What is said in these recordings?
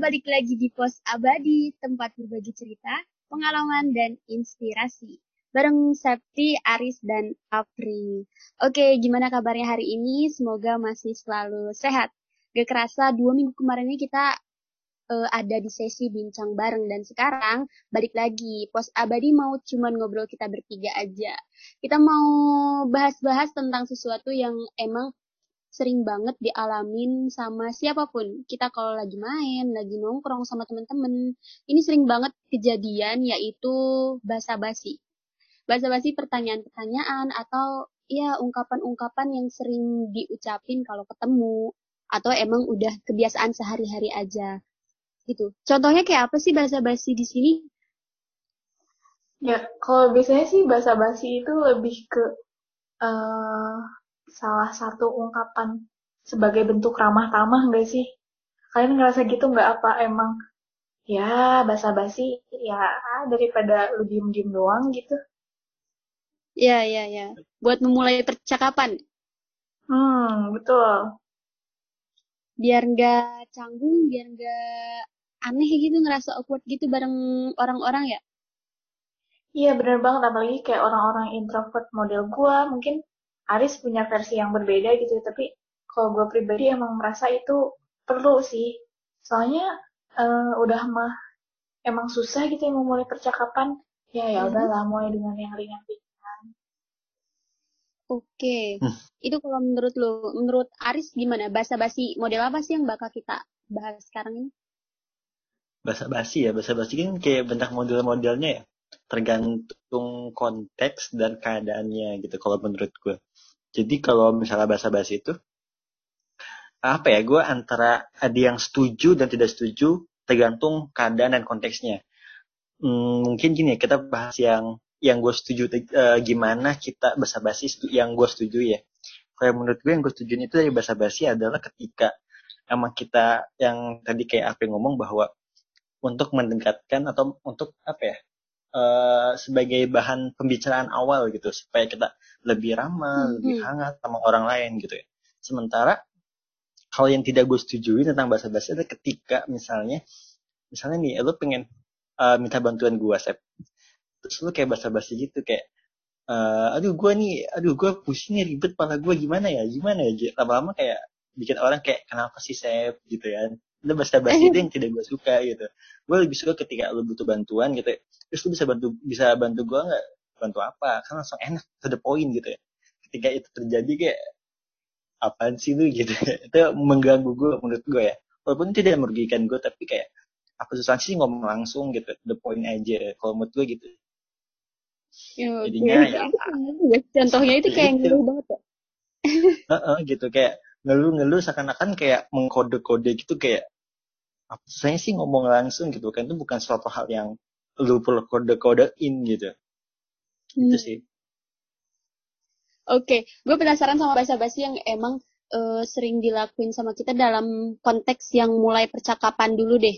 balik lagi di Pos Abadi, tempat berbagi cerita, pengalaman, dan inspirasi. Bareng Septi, Aris, dan Apri. Oke, gimana kabarnya hari ini? Semoga masih selalu sehat. Gak kerasa dua minggu kemarin ini kita uh, ada di sesi bincang bareng dan sekarang balik lagi pos abadi mau cuman ngobrol kita bertiga aja kita mau bahas-bahas tentang sesuatu yang emang sering banget dialamin sama siapa pun. Kita kalau lagi main, lagi nongkrong sama temen-temen, ini sering banget kejadian yaitu basa-basi. Basa-basi pertanyaan-pertanyaan atau ya ungkapan-ungkapan yang sering diucapin kalau ketemu atau emang udah kebiasaan sehari-hari aja. Gitu. Contohnya kayak apa sih basa-basi di sini? Ya, kalau biasanya sih basa-basi itu lebih ke uh, salah satu ungkapan sebagai bentuk ramah tamah nggak sih? Kalian ngerasa gitu nggak apa emang ya basa-basi ya daripada lu diem-diem doang gitu? Iya, iya, iya. Buat memulai percakapan. Hmm, betul. Biar nggak canggung, biar nggak aneh gitu, ngerasa awkward gitu bareng orang-orang ya? Iya, bener banget. Apalagi kayak orang-orang introvert model gua, mungkin Aris punya versi yang berbeda gitu tapi kalau gue pribadi emang merasa itu perlu sih. Soalnya uh, udah mah emang susah gitu yang memulai percakapan. Ya ya mhm. udahlah mulai dengan yang ringan-ringan. Oke. Okay. hmm. itu kalau menurut lo menurut Aris gimana? Bahasa basi model apa sih yang bakal kita bahas sekarang ini? Bahasa basi ya bahasa basi kan kayak bentuk model-modelnya ya. Tergantung konteks dan keadaannya gitu kalau menurut gue jadi kalau misalnya bahasa basi itu apa ya gue antara ada yang setuju dan tidak setuju tergantung keadaan dan konteksnya. Hmm, mungkin gini ya kita bahas yang yang gue setuju uh, gimana kita bahasa basi yang gue setuju ya. Kalau menurut gue yang gue setuju itu dari bahasa basi adalah ketika emang kita yang tadi kayak apa ngomong bahwa untuk mendekatkan atau untuk apa ya uh, sebagai bahan pembicaraan awal gitu supaya kita lebih ramah, hmm. lebih hangat sama orang lain gitu ya. Sementara hal yang tidak gue setujui tentang bahasa basi adalah ketika misalnya misalnya nih lo pengen uh, minta bantuan gue sep terus lo kayak bahasa basi gitu kayak uh, aduh gue nih aduh gue pusing nih ribet pala gue gimana ya gimana ya lama-lama kayak bikin orang kayak kenapa sih sep gitu ya itu bahasa basi itu yang tidak gue suka gitu gue lebih suka ketika lo butuh bantuan gitu ya. Terus lo bisa bantu bisa bantu gue nggak? Bantu apa? Kan langsung enak to the point gitu ya. Ketika itu terjadi kayak apaan sih lu? gitu. Itu mengganggu gue menurut gue ya. Walaupun tidak merugikan gue tapi kayak apa susah sih ngomong langsung gitu the point aja? Kalau menurut gue gitu. Ya, jadinya ya, ya contohnya itu kayak gitu. ngeluh banget ya uh -uh, gitu. Kayak ngeluh-ngeluh seakan-akan kayak mengkode-kode gitu kayak apa susahnya sih ngomong langsung? Gitu. Kan itu bukan suatu hal yang lu perlu kode-kodein gitu Hmm. Itu sih. Oke, okay. gue penasaran sama bahasa basi yang emang uh, sering dilakuin sama kita dalam konteks yang mulai percakapan dulu deh.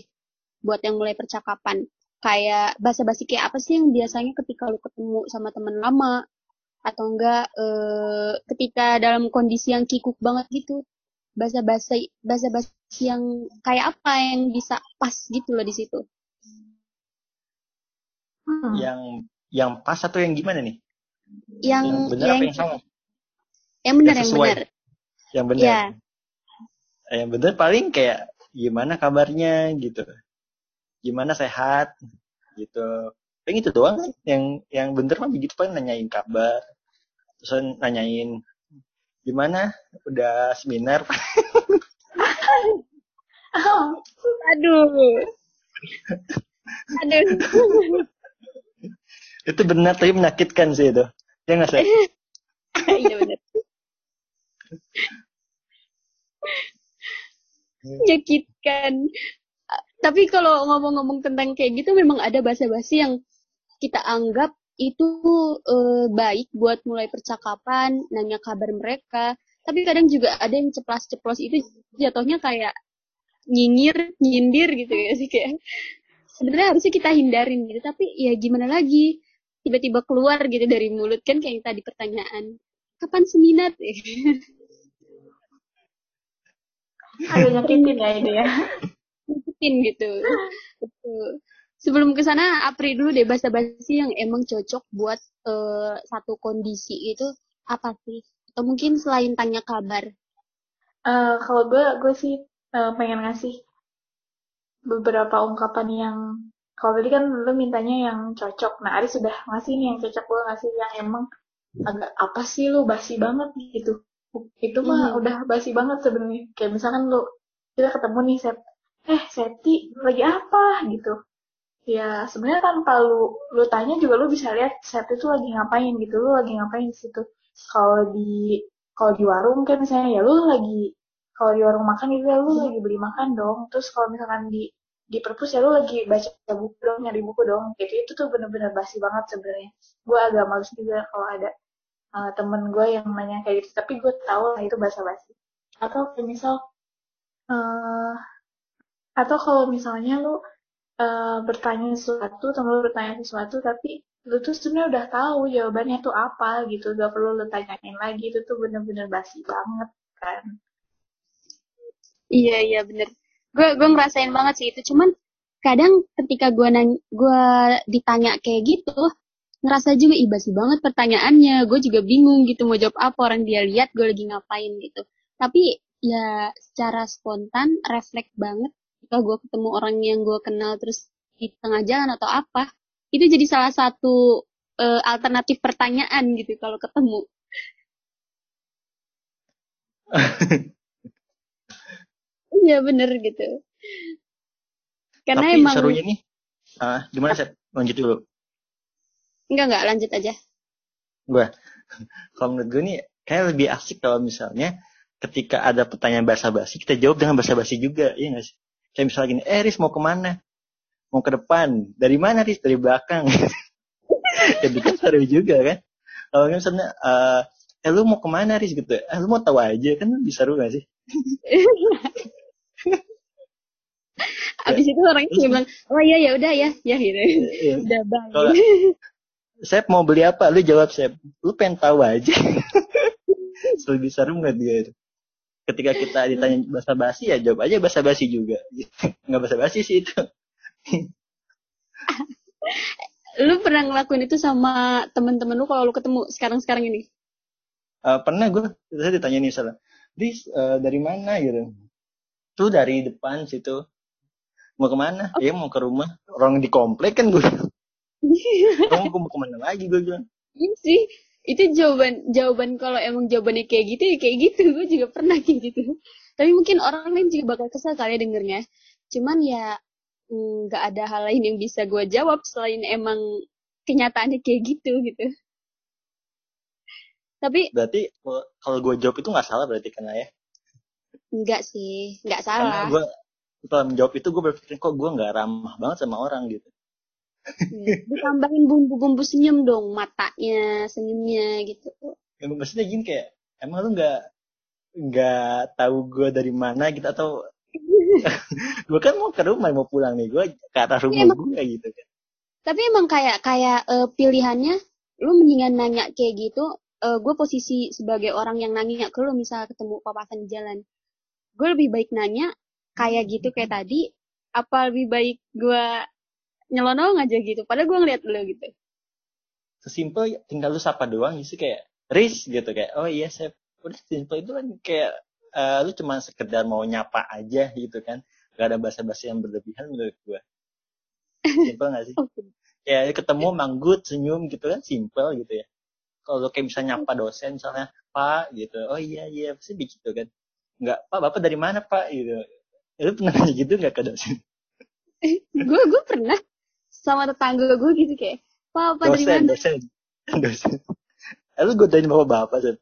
Buat yang mulai percakapan. Kayak bahasa basi kayak apa sih yang biasanya ketika lu ketemu sama temen lama atau enggak uh, ketika dalam kondisi yang kikuk banget gitu. Bahasa basi bahasa basi yang kayak apa yang bisa pas gitu loh di situ. Hmm. Yang yang pas atau yang gimana nih? Yang, yang benar yang, apa yang salah? Yang benar, yang, yang benar. Yang benar. Ya. Yang benar paling kayak gimana kabarnya gitu. Gimana sehat gitu. Paling itu doang kan. Yang yang bener mah begitu paling nanyain kabar. Terus nanyain gimana udah seminar. Aduh. Aduh itu benar tapi menyakitkan sih itu. Ya nggak sih iya benar. Menyakitkan. Tapi kalau ngomong-ngomong tentang kayak gitu memang ada bahasa-bahasa yang kita anggap itu e, baik buat mulai percakapan nanya kabar mereka. Tapi kadang juga ada yang ceplas-ceplos itu jatuhnya kayak nyinyir nyindir gitu ya sih kayak. Sebenarnya harusnya kita hindarin gitu tapi ya gimana lagi tiba-tiba keluar gitu dari mulut kan kayak tadi pertanyaan kapan seminar eh? Agak nyakitin ya itu ya. rutin gitu. Sebelum ke sana, Apri dulu deh bahasa basi yang emang cocok buat uh, satu kondisi itu apa sih? Atau mungkin selain tanya kabar? Uh, kalau gue, gue sih uh, pengen ngasih beberapa ungkapan yang kalau tadi kan lu mintanya yang cocok. Nah, Ari sudah ngasih nih yang cocok gue ngasih yang emang agak apa sih lu basi banget gitu. Itu mah hmm. udah basi banget sebenarnya. Kayak misalkan lu kita ketemu nih set eh Seti lagi apa gitu ya sebenarnya tanpa lu lu tanya juga lu bisa lihat set itu lagi ngapain gitu lu lagi ngapain di situ kalau di kalau di warung kan misalnya ya lu lagi kalau di warung makan itu ya lu lagi beli makan dong terus kalau misalkan di di perpus ya lu lagi baca buku dong nyari buku dong. Gitu itu tuh bener-bener basi banget sebenarnya. Gue agak males juga kalau ada uh, temen gue yang nanya kayak gitu. Tapi gue tahu lah itu bahasa basi atau kayak misal uh, atau kalau misalnya lu uh, bertanya sesuatu atau lu bertanya sesuatu tapi lu tuh sebenarnya udah tahu jawabannya tuh apa gitu. Gak perlu lu tanyain lagi itu tuh bener-bener basi banget kan. Iya iya bener gue gue ngerasain banget sih itu. Cuman kadang ketika gue nanya gue ditanya kayak gitu ngerasa juga ih basi banget pertanyaannya. Gue juga bingung gitu mau jawab apa orang dia lihat gue lagi ngapain gitu. Tapi ya secara spontan refleks banget ketika gue ketemu orang yang gue kenal terus di tengah jalan atau apa itu jadi salah satu uh, alternatif pertanyaan gitu kalau ketemu iya bener gitu. Karena Tapi emang serunya nih uh, gimana sih lanjut dulu. Enggak enggak lanjut aja. Gue kalau menurut gue nih kayak lebih asik kalau misalnya ketika ada pertanyaan bahasa basi kita jawab dengan bahasa basi juga iya gak sih? Kayak misalnya gini eh Riz mau ke mana? Mau ke depan. Dari mana Riz? Dari belakang. Jadi kan seru juga kan? Kalau misalnya uh, eh lu mau ke mana Riz? gitu. Eh lu mau tahu aja. Kan bisa seru gak sih Abis itu orang itu bilang, oh iya ya udah ya, ya gitu. Iya. Udah bang. Sep mau beli apa? Lu jawab Sep. Lu pengen tahu aja. Lebih seru nggak dia itu? ketika kita ditanya bahasa basi ya jawab aja bahasa basi juga nggak bahasa basi sih itu lu pernah ngelakuin itu sama temen-temen lu kalau lu ketemu sekarang-sekarang ini uh, pernah gue saya ditanya nih salah dis uh, dari mana gitu tuh dari depan situ. Mau ke mana oh. ya mau ke rumah. Orang di komplek kan gue kamu mau ke mana lagi? Gue bilang. Iya sih. Itu jawaban jawaban kalau emang jawabannya kayak gitu ya kayak gitu. Gue juga pernah kayak gitu. Tapi mungkin orang lain juga bakal kesal kali ya dengernya. Cuman ya mm, nggak mm, ada hal lain yang bisa gue jawab selain emang kenyataannya kayak gitu gitu. Tapi berarti kalau gue jawab itu nggak salah berarti kan ya Enggak sih, nggak salah. Karena gue setelah menjawab itu gue berpikir kok gue nggak ramah banget sama orang? Gitu. Iya, ditambahin bumbu-bumbu senyum dong matanya senyumnya gitu. Ya, maksudnya gini kayak emang lu nggak nggak tahu gue dari mana? Gitu atau gue kan mau ke rumah mau pulang nih gue ke arah iya, rumah ya, gue gitu kan. Tapi emang kayak kayak uh, pilihannya lu mendingan nanya kayak gitu uh, gue posisi sebagai orang yang nanya ke lu misal ketemu papasan di jalan gue lebih baik nanya kayak gitu kayak tadi apa lebih baik gue nyelonong aja gitu padahal gue ngeliat lo gitu. Sesimpel tinggal lu sapa doang sih kayak Riz gitu kayak oh iya saya udah simpel itu kan kayak uh, lu cuma sekedar mau nyapa aja gitu kan. Gak ada bahasa-bahasa yang berlebihan menurut gue simpel gak sih? Okay. ya ketemu manggut senyum gitu kan simpel gitu ya. Kalau kayak bisa nyapa dosen misalnya pak gitu oh iya iya pasti begitu kan nggak pak bapak dari mana pak? Gitu. Ya, lu pernah nanya gitu nggak ke dosen? Gue gue pernah sama tetangga gue gitu kayak pak apa dari mana? dosen dosen. Lu godain bapak bapak sih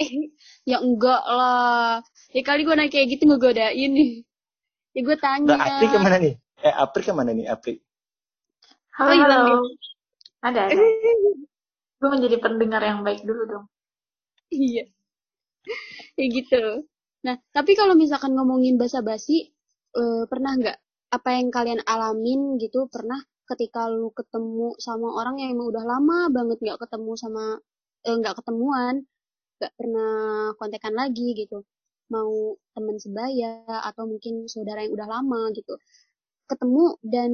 eh, ya enggak lah. Ya kali gue naik kayak gitu ngegodain nih. Ya gue tanya. Nah, Apri ke mana nih? Eh Apri ke mana nih Apri? Halo, oh, halo. ada ada. Gue menjadi pendengar yang baik dulu dong. Iya. Ya gitu nah tapi kalau misalkan ngomongin bahasa basi uh, pernah nggak apa yang kalian alamin gitu? Pernah ketika lu ketemu sama orang yang emang udah lama banget nggak ketemu sama eh, nggak eh, ketemuan nggak pernah kontekan lagi gitu. Mau teman sebaya atau mungkin saudara yang udah lama gitu. Ketemu dan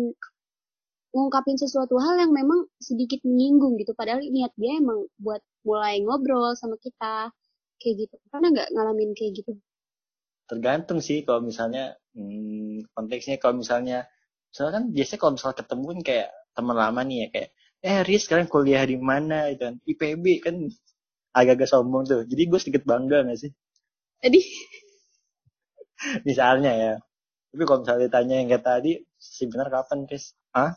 ngungkapin sesuatu hal yang memang sedikit menyinggung gitu. Padahal niat dia emang buat mulai ngobrol sama kita kayak gitu. Pernah nggak ngalamin kayak gitu tergantung sih kalau misalnya hmm, konteksnya. Kalau misalnya soalnya kan biasanya kalau misalnya ketemu kan kayak teman lama nih ya kayak eh Riz sekarang kuliah di mana? Gitu kan. IPB kan agak-agak sombong tuh. Jadi gue sedikit bangga gak sih? Tadi misalnya ya. Tapi kalau misalnya ditanya yang kayak tadi sebenarnya kapan Riz? Ah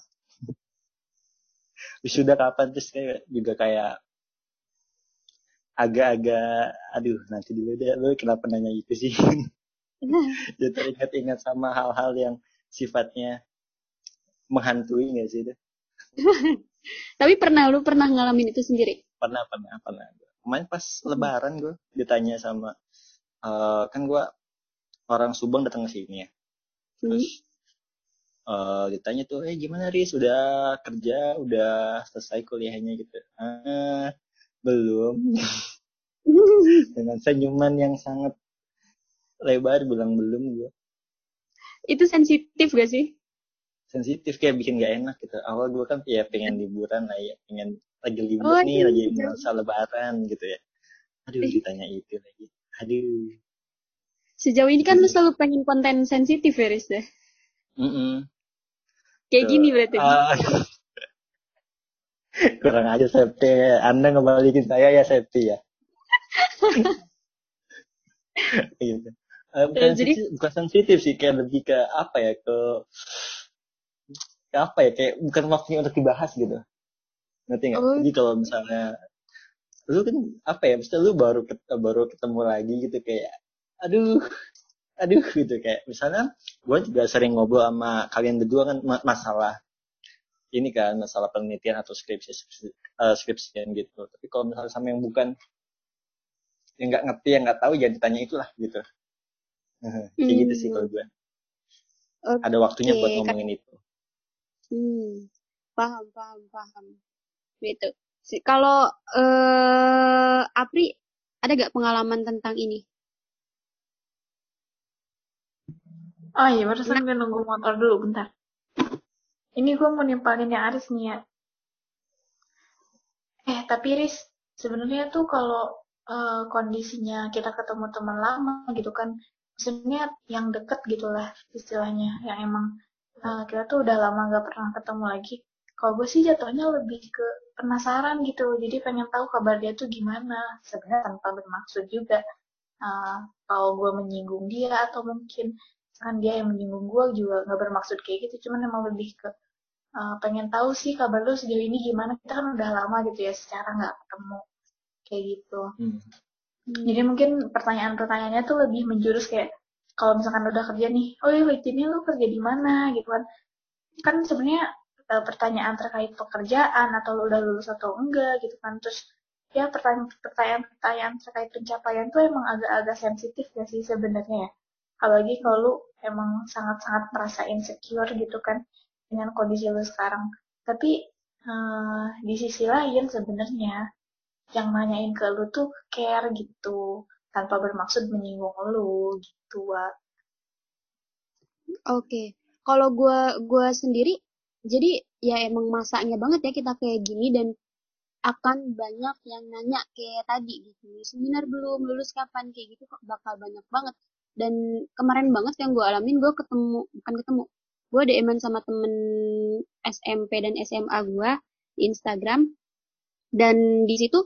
wisuda kapan? Terus kayak juga kayak agak-agak aduh nanti dulu deh. Lu kenapa nanya itu sih jadi teringat-ingat sama hal-hal yang sifatnya menghantui gak sih itu? Tapi pernah lu pernah ngalamin itu sendiri? Pernah pernah pernah. Kemarin pas lebaran gue ditanya sama uh, kan gue orang Subang datang ke sini ya. Terus uh, ditanya tuh eh gimana Riz? Udah kerja? Udah selesai kuliahnya? Gitu. Ah belum. Dengan senyuman yang sangat lebar bilang belum gue itu sensitif gak sih sensitif kayak bikin gak enak gitu awal gue kan ya pengen liburan lah ya pengen lagi libur Oh, nih iya, lagi iya. masa lebaran gitu ya aduh Eh. ditanya itu lagi aduh sejauh ini kan lu selalu pengen konten sensitif ya Riz ya? Mm-mm. kayak Tuh. gini berarti Ah. kurang aja Septi anda ngebalikin saya ya Septi ya gitu. Eh, bukan, Eh, jadi- sensitif, bukan sensitif sih kayak lebih ke apa ya ke ke apa ya kayak bukan waktunya untuk dibahas gitu. Ngerti nggak? Oh. jadi kalau misalnya lu kan apa ya misalnya lu baru ket- baru ketemu lagi gitu kayak aduh aduh gitu. Kayak misalnya gue juga sering ngobrol sama kalian berdua kan ma- masalah ini kan masalah penelitian atau skripsi skripsi, eh, skripsian gitu. Tapi kalau misalnya sama yang bukan yang nggak ngerti yang nggak tahu jangan ditanya itulah gitu kayak gitu sih Hmm. kalau gue Oke, ada waktunya buat ngomongin itu. Hmm, paham paham paham. Gitu. Si- kalau eh Apri ada gak pengalaman tentang ini? Oh iya, barusan gue nunggu motor dulu, bentar. Ini gue mau nimpalin yang Aris nih ya. Eh, tapi Riz, sebenarnya tuh kalau eh, kondisinya kita ketemu teman lama gitu kan, maksudnya yang deket gitulah istilahnya, yang emang eh, kita tuh udah lama gak pernah ketemu lagi. Kalau gue sih jatuhnya lebih ke penasaran gitu, jadi pengen tahu kabar dia tuh gimana. Sebenarnya tanpa bermaksud juga. Eh, kalau gue menyinggung dia atau mungkin kan dia yang menyinggung gue juga nggak bermaksud kayak gitu cuman emang lebih ke uh, pengen tahu sih kabar lu sejauh ini gimana kita kan udah lama gitu ya secara nggak ketemu kayak gitu Hmm. Jadi mungkin pertanyaan-pertanyaannya tuh lebih menjurus kayak kalau misalkan udah kerja nih oh iya ini lu kerja di mana? Gitu kan. Kan sebenarnya uh, pertanyaan terkait pekerjaan atau lu udah lulus atau enggak gitu kan. Terus ya pertanyaan-pertanyaan terkait pencapaian tuh emang agak-agak sensitif gak sih sebenarnya ya? Apalagi kalau lu emang sangat-sangat merasa insecure gitu kan dengan kondisi lu sekarang. Tapi eh, di sisi lain sebenarnya yang nanyain ke lu tuh care gitu tanpa bermaksud menyinggung lu gitu. Oke, kalau gua gua sendiri, jadi ya emang masanya banget ya kita kayak gini dan akan banyak yang nanya kayak tadi gitu, seminar belum, lulus kapan kayak gitu kok bakal banyak banget. Dan kemarin banget yang gue alamin, gue ketemu, bukan ketemu, gue DM-an sama temen SMP dan SMA gue di Instagram, dan di situ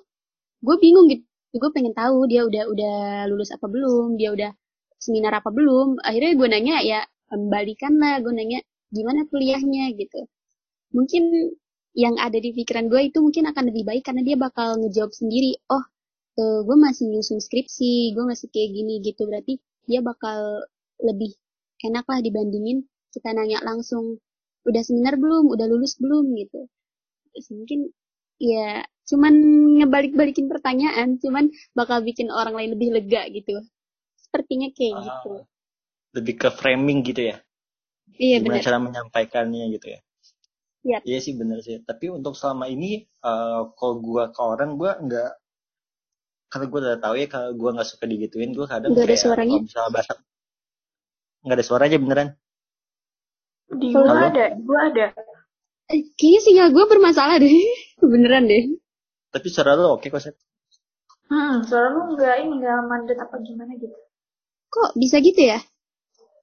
gue bingung gitu, gue pengen tahu dia udah udah lulus apa belum, dia udah seminar apa belum. Akhirnya gue nanya ya kembalikan lah, gue nanya gimana kuliahnya gitu. Mungkin yang ada di pikiran gue itu mungkin akan lebih baik karena dia bakal ngejawab sendiri. Oh, eh, gue masih nyusun skripsi, gue masih kayak gini gitu. Berarti dia bakal lebih enak lah dibandingin kita nanya langsung udah seminar belum, udah lulus belum gitu. Mungkin ya cuman ngebalik-balikin pertanyaan, cuman bakal bikin orang lain lebih lega gitu. Sepertinya kayak Ah, gitu. lebih ke framing gitu ya Iya gimana benar. cara menyampaikannya gitu ya Iya. iya sih bener sih tapi untuk selama ini eh, kalau gua ke orang gua nggak karena gua udah tahu ya kalau gua nggak suka digituin gua kadang Nggak ada kayak suaranya? kalau bahasa nggak ada suara aja beneran Di gue ada, gue ada. Eh, kayaknya sinyal gue bermasalah deh. Beneran deh. Tapi suara lo oke kok, Sep. Hmm, suara lu nggak ini nggak mandet apa gimana gitu. Kok bisa gitu ya?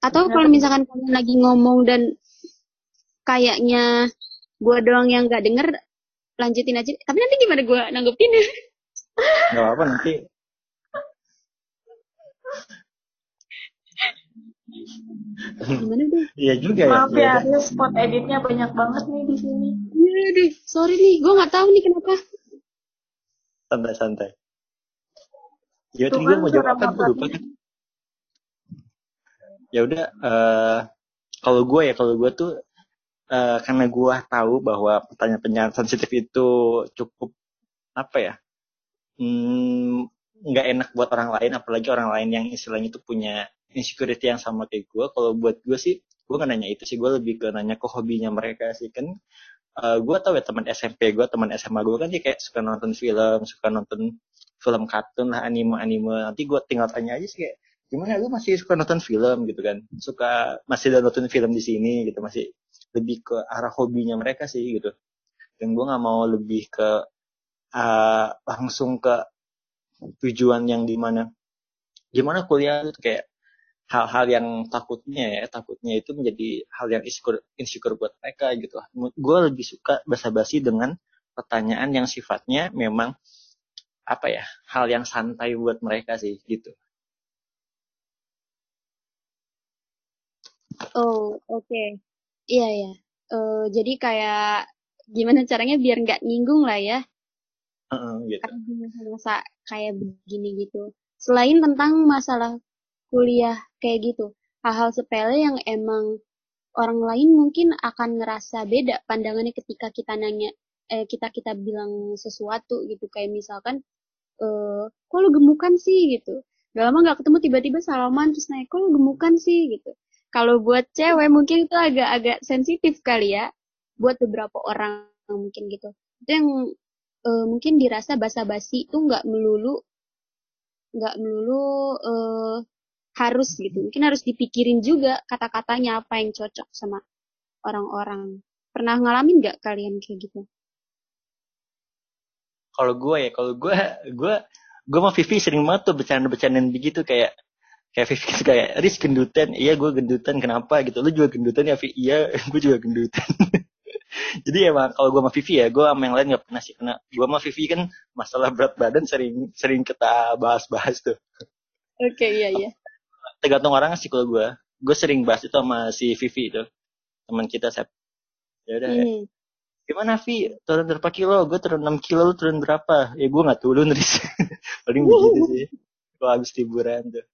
Atau Kenapa? kalau misalkan kalian lagi ngomong dan kayaknya gue doang yang nggak denger, lanjutin aja. Tapi nanti gimana gue nanggepin? Gak apa-apa nanti. gimana deh? Iya juga ya. Maaf ya. Aris, spot editnya banyak banget nih di sini. Iya deh, sorry nih, gue nggak tahu nih kenapa. Santai-santai. Ya tadi gue kan mau jawab apa, gue lupa kan. Ya udah, eh kalau gue ya, kalau gue tuh eh karena gue tahu bahwa pertanyaan-pertanyaan sensitif itu cukup apa ya, hmm, nggak enak buat orang lain, apalagi orang lain yang istilahnya itu punya insecurity yang sama kayak gue. Kalau buat gue sih, gue nggak nanya itu sih, gue lebih ke nanya ke hobinya mereka sih kan. Eh gue tau ya teman SMP gue, teman SMA gue kan dia kayak suka nonton film, suka nonton film kartun lah, anime-anime. Nanti gue tinggal tanya aja sih kayak, gimana lu masih suka nonton film gitu kan? Suka masih ada nonton film di sini gitu, masih lebih ke arah hobinya mereka sih gitu. Dan gue nggak mau lebih ke uh, langsung ke tujuan yang di mana gimana kuliah itu kayak hal-hal yang takutnya ya takutnya itu menjadi hal yang insecure, insecure buat mereka gitu lah. Gue lebih suka basa-basi dengan pertanyaan yang sifatnya memang apa ya hal yang santai buat mereka sih gitu. Oh, oke. Iya ya. Eh, jadi kayak gimana caranya biar nggak nyinggung lah ya. Gitu. Karena di masa-masa kayak begini gitu. Selain tentang masalah kuliah kayak gitu, hal-hal sepele yang emang orang lain mungkin akan ngerasa beda pandangannya ketika kita nanya, eh kita kita bilang sesuatu gitu. Kayak misalkan, eh kok gemukan sih gitu. Gak lama nggak ketemu tiba-tiba salaman terus naik, kok lu gemukan sih gitu. Kalau buat cewek mungkin itu agak-agak sensitif kali ya. Buat beberapa orang mungkin gitu. Itu yang eh, mungkin dirasa basa-basi itu nggak melulu nggak melulu eh, harus gitu. Mungkin harus dipikirin juga kata-katanya apa yang cocok sama orang-orang. Pernah ngalamin nggak kalian kayak gitu? Kalau gue ya, kalau gue gue gue sama Vivi sering banget tuh bercanda-bercandaan begitu kayak kayak Vivi tuh kayak Riz gendutan, iya gue gendutan kenapa gitu, lu juga gendutan ya Vi, iya gue juga gendutan. Jadi emang kalau gue sama Vivi ya, gue sama yang lain nggak pernah sih kena. Gue sama Vivi kan masalah berat badan sering sering kita bahas-bahas tuh. Oke, iya iya. Tergantung orang sih kalau gue. Gue sering bahas itu sama si Vivi itu, teman kita Sep. Ya udah, Hmm. gimana Vi? Turun berapa kilo? Gue turun 6 kilo, lu turun berapa? Ya gue nggak turun Riz. Paling begitu sih. Kalau habis liburan tuh.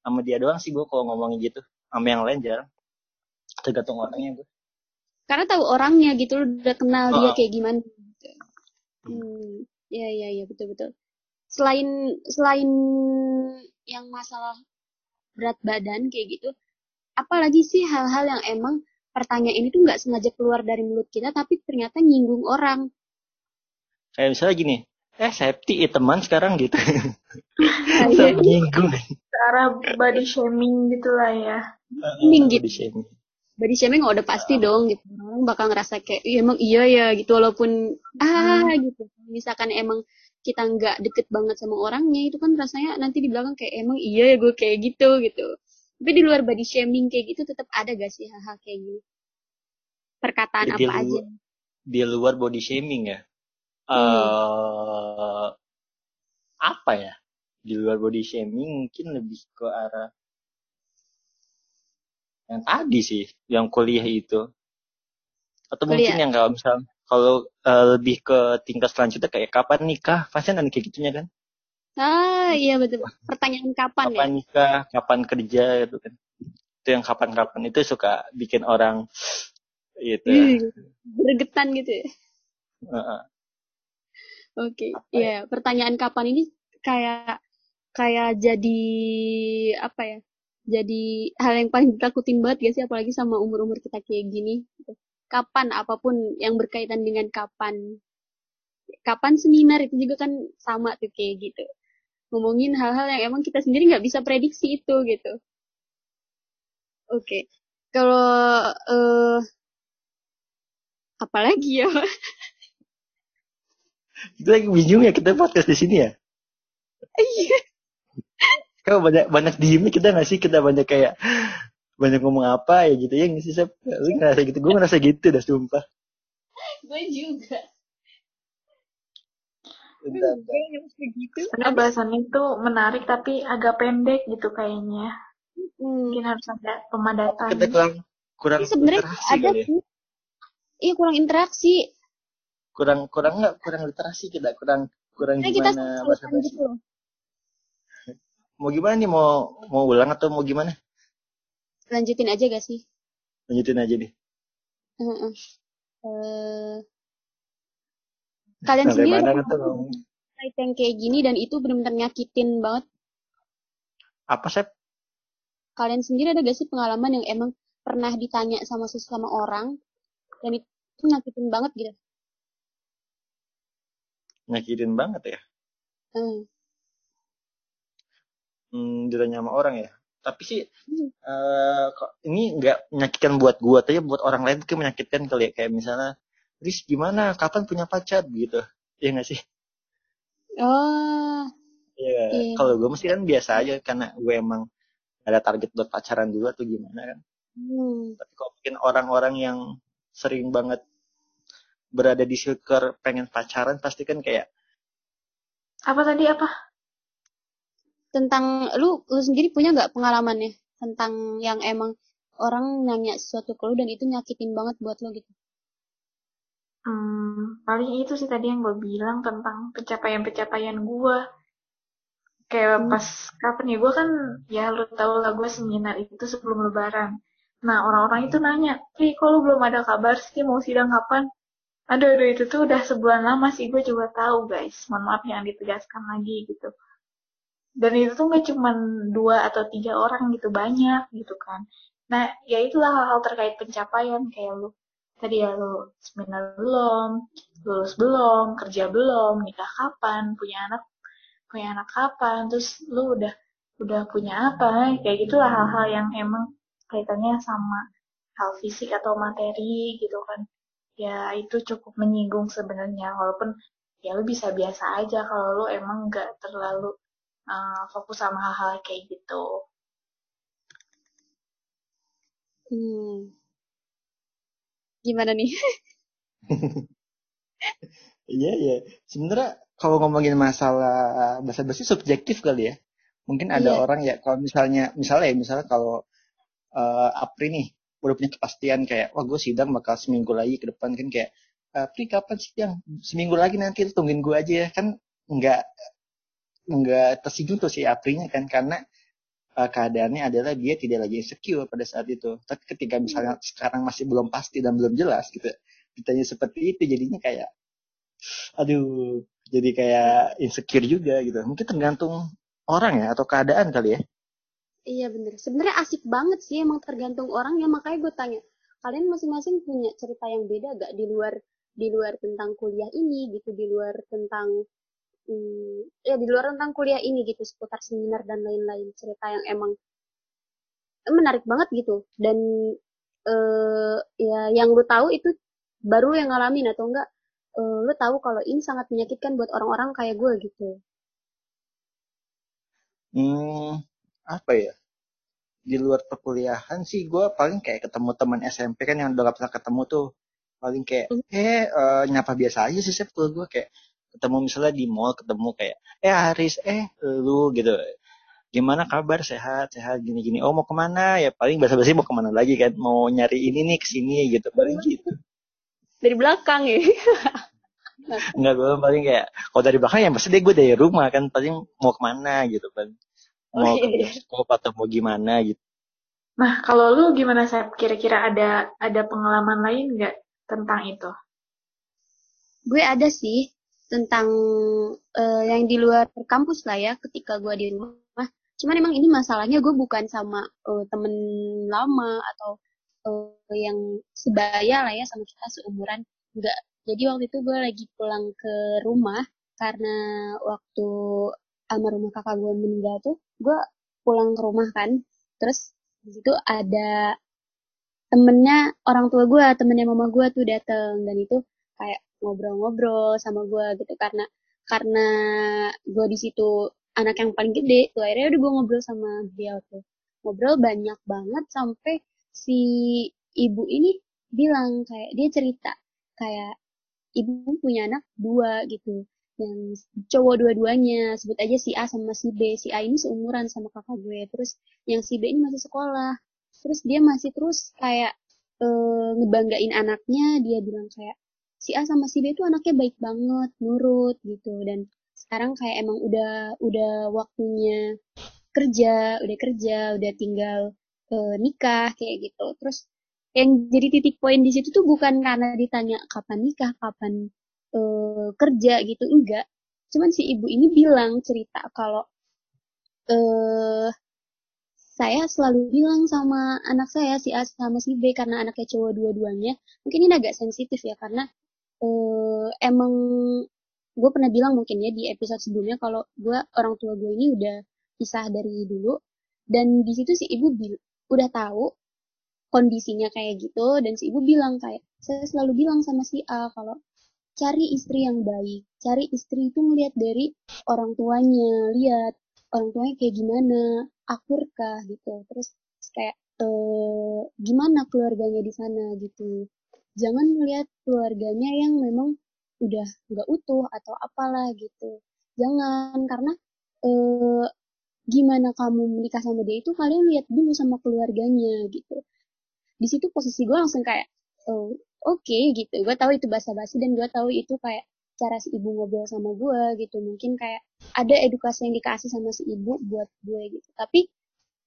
Sama dia doang sih gue kalau ngomongin gitu. Sama yang lain jarang. Tergantung orangnya gue. Karena tahu orangnya gitu, lu udah kenal dia Oh. kayak gimana. Hmm, iya iya iya betul betul. Selain selain yang masalah berat badan kayak gitu, apalagi sih hal-hal yang emang pertanyaan ini tuh nggak sengaja keluar dari mulut kita, tapi ternyata nyinggung orang. Kayak misalnya gini, eh safety eh, teman sekarang gitu. Sampai nyinggung. Ke arah body shaming gitu lah ya. Mending gitu. Di shaming. body shaming udah pasti dong gitu. Orang bakal ngerasa kayak, iya emang iya ya gitu, walaupun ah gitu. Misalkan emang kita nggak deket banget sama orangnya, itu kan rasanya nanti di belakang kayak emang iya ya gue kayak gitu gitu. Tapi di luar body shaming kayak gitu tetap ada gak sih hal-hal kayak gini? Perkataan Di apa luar- aja? Di luar body shaming ya. Hmm. eh apa ya? Di luar body shaming mungkin lebih ke arah yang tadi sih, yang kuliah itu. Atau mungkin Kuliah. yang kalau misal kalau eh, lebih ke tingkat selanjutnya kayak kapan nikah, pasti ada kayak gitunya kan. Ah iya betul. Pertanyaan kapan, ya? Kapan nikah, kapan kerja gitu kan. Itu yang kapan-kapan itu suka bikin orang gitu. ya? Ih, Gregetan gitu ya. Heeh. Oke, Apa ya? iya pertanyaan kapan ini kayak kayak jadi apa ya? Jadi hal yang paling ditakutin banget gak sih apalagi sama umur-umur kita kayak gini. gitu. Kapan apa pun yang berkaitan dengan kapan. Kapan seminar itu juga kan sama tuh kayak gitu. Ngomongin hal-hal yang emang kita sendiri nggak bisa prediksi itu gitu. Oke. Kalau uh, apalagi ya? Kita lagi bingung ya kita podcast di sini ya. Iya. Kau banyak banyak diemnya kita nggak sih kita banyak kayak banyak ngomong apa ya gitu ya nggak sih Sep? Lu ngerasa gitu, gue ngerasa gitu dah sumpah. gue juga. Gitu. Karena bahasannya itu menarik tapi agak pendek gitu kayaknya. Hmm. Mungkin harus ada pemadatan. Kita kurang kurang ya, sebenarnya ada sih. Iya kurang interaksi. Kurang kurang nggak kurang literasi kita kurang kurang nah, gimana bahasa gitu. Mau gimana nih mau mau ulang atau mau gimana? Lanjutin aja gak sih? Lanjutin aja deh. Uh -uh. Uh, kalian Sampai sendiri mana yang kayak gini dan itu benar-benar nyakitin banget. Apa sih? Kalian sendiri ada gak sih pengalaman yang emang pernah ditanya sama sesama orang dan itu nyakitin banget gitu? Nyakitin banget ya? Hmm. Hmm, ditanya sama orang ya? Tapi sih uh, ini nggak menyakitkan buat gua, tapi buat orang lain tuh menyakitkan kali ya. Kayak misalnya Riz gimana? Kapan punya pacar? Gitu. Iya gak sih? Oh. Iya. Yeah. kalau gue mesti kan biasa aja karena gue emang ada target buat pacaran dulu atau gimana kan. Hmm. tapi kalau mungkin orang-orang yang sering banget berada di circle pengen pacaran pasti kan kayak apa tadi apa tentang lu lu sendiri punya nggak pengalamannya tentang yang emang orang nanya sesuatu ke lu dan itu nyakitin banget buat lo gitu Hmm, paling itu sih tadi yang gue bilang tentang pencapaian-pencapaian gue. Kayak hmm. pas kapan ya gue kan ya lu tau lah gue seminar itu sebelum lebaran. Nah orang-orang itu nanya, Ri kok lu belum ada kabar sih mau sidang kapan? Aduh, aduh itu tuh udah sebulan lama sih gue juga tahu guys. Mohon maaf yang ditegaskan lagi gitu. Dan itu tuh gak cuma dua atau tiga orang gitu banyak gitu kan. Nah ya itulah hal-hal terkait pencapaian kayak lu tadi ya lu seminar belum, lulus belum, kerja belum, nikah kapan, punya anak punya anak kapan, terus lu udah udah punya apa, kayak gitulah hal-hal yang emang kaitannya sama hal fisik atau materi gitu kan. Ya itu cukup menyinggung sebenarnya, walaupun ya lu bisa biasa aja kalau lu emang nggak terlalu uh, fokus sama hal-hal kayak gitu. Hmm, Gimana nih? Iya iya. Sebenarnya kalau ngomongin masalah bahasa basi subjektif kali ya. Mungkin ada iya. orang ya kalau misalnya misalnya ya misalnya kalau uh, Apri nih udah punya kepastian kayak wah gue sidang bakal seminggu lagi ke depan kan kayak Apri kapan sidang seminggu lagi nanti tungguin gue aja ya kan nggak nggak tersinggung tuh si Aprinya kan karena uh, keadaannya adalah dia tidak lagi insecure pada saat itu. Tapi ketika misalnya hmm. sekarang masih belum pasti dan belum jelas gitu, ditanya seperti itu jadinya kayak, aduh, jadi kayak insecure juga gitu. Mungkin tergantung orang ya atau keadaan kali ya. Iya bener. Sebenarnya asik banget sih emang tergantung orang ya makanya gue tanya kalian masing-masing punya cerita yang beda gak di luar di luar tentang kuliah ini gitu di luar tentang hmm, ya di luar tentang kuliah ini gitu seputar seminar dan lain-lain cerita yang emang menarik banget gitu. Dan uh, ya yang lu tahu itu baru yang ngalamin atau enggak uh, lu tahu kalau ini sangat menyakitkan buat orang-orang kayak gue gitu. Hmm apa ya? Di luar perkuliahan sih gue paling kayak ketemu teman SMP kan yang udah gak pernah ketemu tuh. Paling kayak hmm. eh uh, nyapa biasa aja sih sih gue kayak ketemu misalnya di mall ketemu kayak eh Aris eh lu gitu. Gimana kabar? Sehat sehat gini gini oh mau ke mana? Ya paling bahasa basi mau ke mana lagi kan? Mau nyari ini nih ke sini gitu. Paling gitu. Dari belakang ya. Enggak gue paling kayak kalau dari belakang ya pasti deh gue dari rumah kan paling mau ke mana gitu kan. Mau oh, iya. ke bioskop atau mau gimana gitu. Nah kalau lu gimana saya kira-kira ada ada pengalaman lain nggak tentang itu? Gue ada sih tentang uh, yang di luar kampus lah ya ketika gue di rumah. Cuman emang ini masalahnya gue bukan sama uh, temen lama atau uh, yang sebaya lah ya sama kita seumuran. Enggak. Jadi waktu itu gue lagi pulang ke rumah karena waktu almarhum kakak gue meninggal tuh gue pulang ke rumah kan. Terus di situ ada temennya orang tua gue temennya mama gue tuh dateng dan itu kayak ngobrol-ngobrol sama gue gitu. Karena karena gue di situ anak yang paling gede tuh. Akhirnya udah gue ngobrol sama beliau tuh. Ngobrol banyak banget sampai si ibu ini bilang kayak dia cerita kayak ibu punya anak dua gitu. Yang cowok dua-duanya sebut aja si A sama si B. Si A ini seumuran sama kakak gue. Terus yang si B ini masih sekolah. Terus dia masih terus kayak e, ngebanggain anaknya. Dia bilang kayak si A sama si B itu anaknya baik banget nurut gitu. Dan sekarang kayak emang udah udah waktunya kerja udah kerja udah tinggal e, nikah kayak gitu. Terus yang jadi titik poin di situ tuh bukan karena ditanya kapan nikah kapan e, kerja gitu enggak. Cuman si ibu ini bilang cerita kalau eh saya selalu bilang sama anak saya si A sama si B karena anaknya cowok dua-duanya mungkin ini agak sensitif ya karena uh, emang gue pernah bilang mungkin ya di episode sebelumnya kalau gue orang tua gue ini udah pisah dari dulu. Dan di situ si ibu bil udah tahu kondisinya kayak gitu. Dan si ibu bilang kayak saya selalu bilang sama si A kalau cari istri yang baik. Cari istri itu ngeliat dari orang tuanya. Lihat orang tuanya kayak gimana. Akur kah? Gitu. Terus kayak e, gimana keluarganya di sana? Gitu jangan melihat keluarganya yang memang udah nggak utuh atau apalah gitu. Jangan karena e, gimana kamu menikah sama dia itu kalian lihat dulu sama keluarganya gitu. Di situ posisi gue langsung kayak oh, oke okay, gitu. Gue tahu itu bahasa basi dan gue tahu itu kayak cara si ibu ngobrol sama gue gitu. Mungkin kayak ada edukasi yang dikasih sama si ibu buat gue gitu. Tapi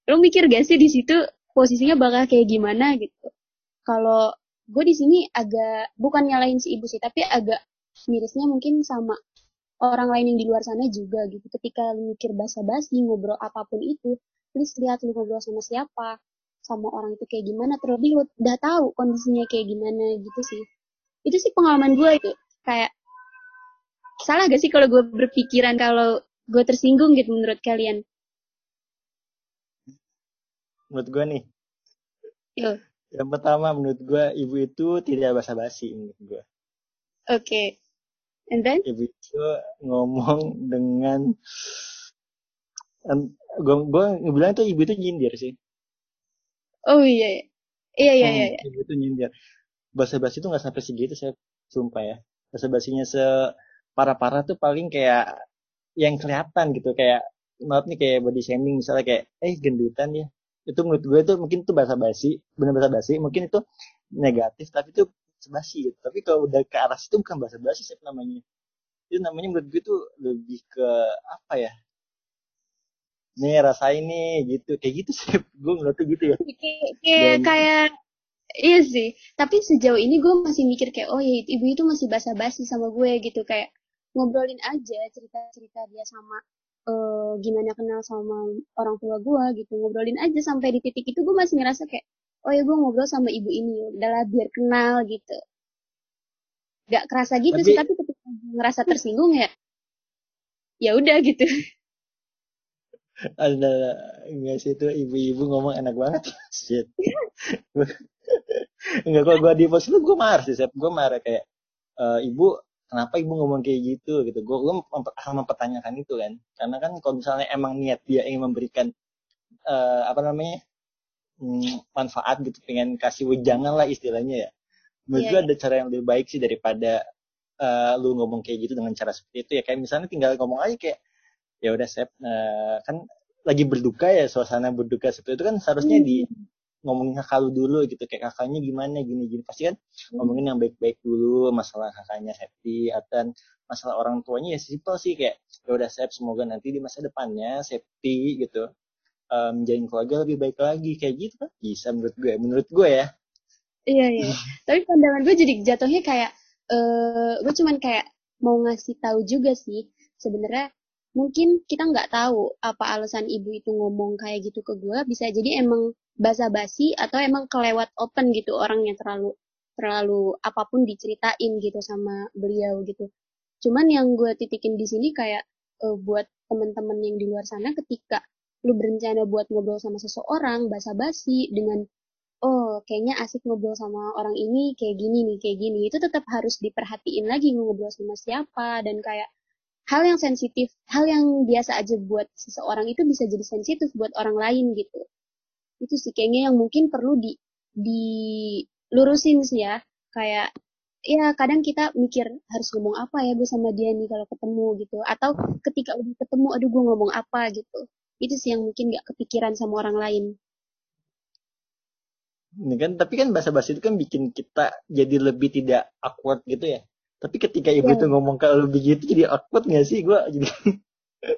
lo mikir gak sih di situ posisinya bakal kayak gimana gitu? Kalau gue di sini agak bukan nyalahin si ibu sih tapi agak mirisnya mungkin sama orang lain yang di luar sana juga gitu ketika lu mikir basa-basi ngobrol apa pun itu please lihat lu ngobrol sama siapa sama orang itu kayak gimana terlebih lu udah tahu kondisinya kayak gimana gitu sih itu sih pengalaman gue itu kayak salah gak sih kalau gue berpikiran kalau gue tersinggung gitu menurut kalian? Menurut gue nih. Yo. Yang pertama menurut gue ibu itu tidak basa-basi menurut gue. Oke. Okay. And then? Ibu itu ngomong dengan gue gue bilang tuh ibu itu nyindir sih. Oh iya. Iya iya iya. Hmm, ibu itu nyindir. Basa-basi itu nggak sampai segitu saya sumpah ya. Basa-basinya se parah-parah tuh paling kayak yang kelihatan gitu kayak maaf nih kayak body shaming misalnya kayak eh gendutan ya itu menurut gue tuh mungkin tuh bahasa basi benar bahasa basi mungkin itu negatif tapi itu basi gitu. Tapi kalau udah ke arah situ bukan bahasa basi sih namanya. Itu namanya menurut gue tuh lebih ke apa ya? Nih rasain nih gitu. Kayak gitu sih gue ngeliat tuh gitu ya. Kayak kayak iya sih. Tapi sejauh ini gue masih mikir kayak oh ya ibu itu masih basa-basi sama gue gitu. Kayak ngobrolin aja cerita-cerita dia sama uh, gimana kenal sama orang tua gue gitu ngobrolin aja sampai di titik itu gue masih ngerasa kayak oh ya gue ngobrol sama ibu ini udahlah biar kenal gitu. Gak kerasa gitu tapi, sih tapi ketika ngerasa tersinggung ya ya udah gitu. Ada enggak sih itu ibu-ibu ngomong enak banget. Shit. Enggak kok gue di pos itu gue marah sih gue marah kayak uh, ibu kenapa ibu ngomong kayak gitu gitu gue gue akan mempertanyakan itu kan karena kan kalau misalnya emang niat dia ingin memberikan uh, apa namanya hmm, manfaat gitu pengen kasih wejangan lah istilahnya ya menurut yeah, gue yeah. ada cara yang lebih baik sih daripada uh, lu ngomong kayak gitu dengan cara seperti itu ya kayak misalnya tinggal ngomong aja kayak ya udah saya uh, kan lagi berduka ya suasana berduka seperti itu kan seharusnya hmm. di ngomongin kakak lu dulu gitu kayak kakaknya gimana gini gini pasti kan hmm. ngomongin yang baik-baik dulu masalah kakaknya safety atau masalah orang tuanya ya simpel sih kayak ya udah saya semoga nanti di masa depannya safety gitu. Um, menjalin keluarga lebih baik lagi. Kayak gitu kan? Bisa menurut gue menurut gue ya. Iya iya. Tapi pandangan gue jadi jatuhnya kayak uh, gue cuman kayak mau ngasih tahu juga sih sebenarnya mungkin kita nggak tahu apa alasan ibu itu ngomong kayak gitu ke gue. Bisa jadi emang basa-basi atau emang kelewat open gitu orangnya terlalu terlalu apa pun diceritain gitu sama beliau gitu. Cuman yang gue titikin di sini kayak uh, buat temen-temen yang di luar sana ketika lu berencana buat ngobrol sama seseorang basa-basi dengan oh kayaknya asik ngobrol sama orang ini kayak gini nih kayak gini itu tetap harus diperhatiin lagi ngobrol sama siapa dan kayak hal yang sensitif hal yang biasa aja buat seseorang itu bisa jadi sensitif buat orang lain gitu itu sih kayaknya yang mungkin perlu di dilurusin sih ya. Kayak ya kadang kita mikir harus ngomong apa ya gue sama dia nih kalau ketemu gitu. Atau ketika udah ketemu aduh gue ngomong apa gitu. Itu sih yang mungkin gak kepikiran sama orang lain. Ini kan tapi kan bahasa bahasa itu kan bikin kita jadi lebih tidak awkward gitu ya. Tapi ketika ibu ya. tuh ngomong kalau begitu jadi awkward gak sih? Gue jadi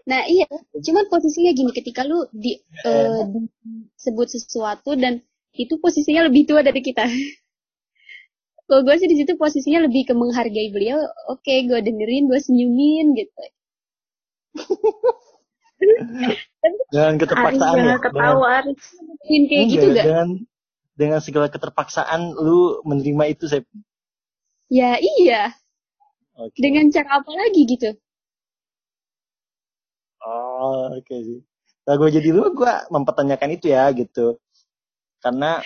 nah iya. Cuman posisinya gini ketika lu di, uh, disebut sesuatu dan itu posisinya lebih tua dari kita. Kalau gue sih di situ posisinya lebih ke menghargai beliau oke okay, gue dengerin gue senyumin gitu. Dengan keterpaksaan ya? ketawa dengan, kayak gitu gak dengan dengan segala keterpaksaan lu menerima itu saya ya iya. Okay. dengan cara apa lagi gitu oh oke okay sih. Nah gue jadi lu gue mempertanyakan itu ya gitu. Karena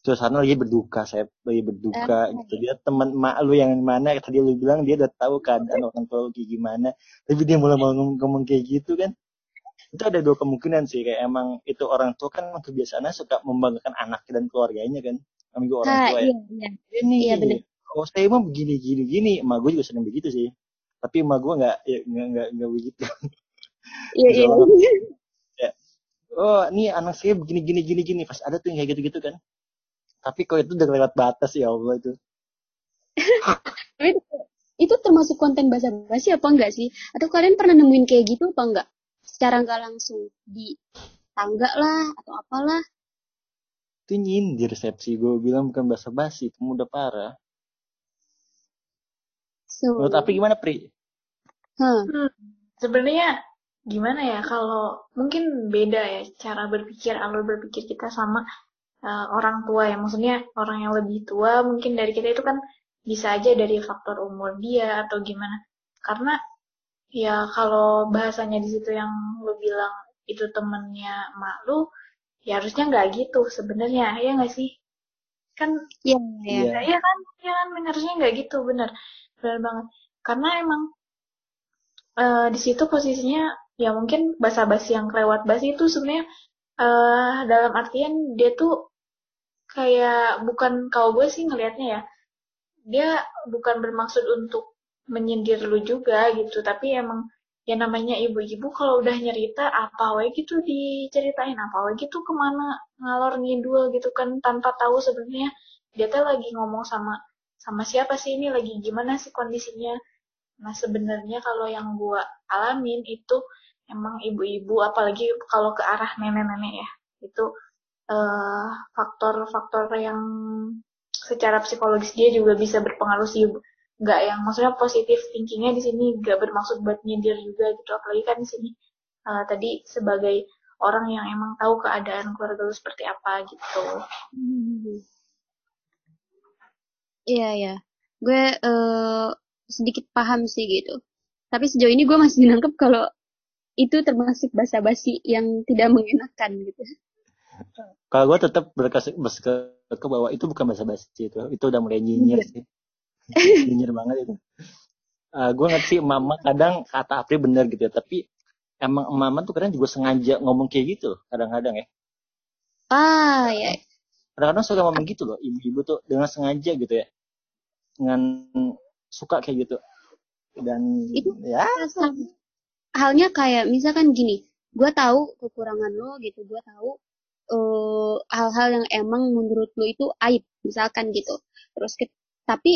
suasana lagi berduka saya lagi berduka uh, gitu. dia teman mak lu yang mana tadi lu bilang dia udah tahu keadaan orang tua lu kayak gimana. Tapi dia mulai mau ngomong, ngomong kayak gitu kan. Itu ada dua kemungkinan sih kayak emang itu orang tua kan kebiasaannya suka membanggakan anak dan keluarganya kan kami gue orang tua ya. iya, iya. ini iya, bener. oh saya emang begini gini gini. Emak gue juga sering begitu sih. Tapi emak gue nggak ya, nggak nggak begitu iya iya ya. oh ini anak saya begini gini gini gini pas ada tuh yang kayak gitu gitu kan tapi kok itu udah lewat batas ya Allah itu. itu termasuk konten bahasa basi apa enggak sih? Atau kalian pernah nemuin kayak gitu apa enggak? Secara enggak langsung di tangga lah atau apalah. Itu nyindir resepsi gue bilang bukan bahasa basi, itu udah parah. So, Menurut tapi gimana Pri? Huh. Hmm, sebenarnya gimana ya kalau mungkin beda ya cara berpikir alur berpikir kita sama uh, orang tua ya. Maksudnya orang yang lebih tua mungkin dari kita itu kan bisa aja dari faktor umur dia atau gimana. Karena ya kalau bahasanya di situ yang lu bilang itu temennya mak lu ya harusnya nggak gitu sebenarnya ya nggak sih? Kan iya iya. ya, ya kan? Ya kan? Harusnya nggak gitu bener bener banget. Karena emang uh, di situ posisinya ya mungkin basa-basi yang kelewat basi itu sebenarnya uh, dalam artian dia tuh kayak bukan kalau gue sih ngelihatnya ya dia bukan bermaksud untuk menyindir lu juga gitu tapi emang ya namanya ibu-ibu kalau udah nyerita apa wae gitu diceritain apa wae gitu ke mana ngalor ngidul gitu kan tanpa tahu sebenarnya dia tuh lagi ngomong sama sama siapa sih ini lagi gimana sih kondisinya. Nah sebenarnya kalau yang gue alamin itu emang ibu-ibu apalagi kalau ke arah nenek-nenek ya itu Eh, faktor-faktor uh, yang secara psikologis dia juga bisa berpengaruh sih. Nggak yang maksudnya positif thinkingnya di sini nggak bermaksud buat nyindir juga gitu. Apalagi kan di sini uh, tadi sebagai orang yang emang tahu keadaan keluarga lu seperti apa gitu. Iya ya gue uh, sedikit paham sih gitu. Tapi sejauh ini gue masih nangkep kalau itu termasuk basa-basi yang tidak mengenakan gitu kalau gue tetap berkas ke bahwa itu bukan bahasa basi itu, itu udah mulai nyinyir iya. sih, nyinyir banget itu. Uh, gue ngerti mama kadang kata Apri bener gitu ya, tapi emang mama tuh kadang juga sengaja ngomong kayak gitu kadang-kadang ya. Ah ya. Kadang-kadang suka ngomong gitu loh, ibu-ibu tuh dengan sengaja gitu ya, dengan suka kayak gitu. Dan itu ya. Halnya kayak misalkan gini, gue tahu kekurangan lo gitu, gue tahu eh, hal-hal yang emang menurut lo itu aib misalkan gitu. Terus tapi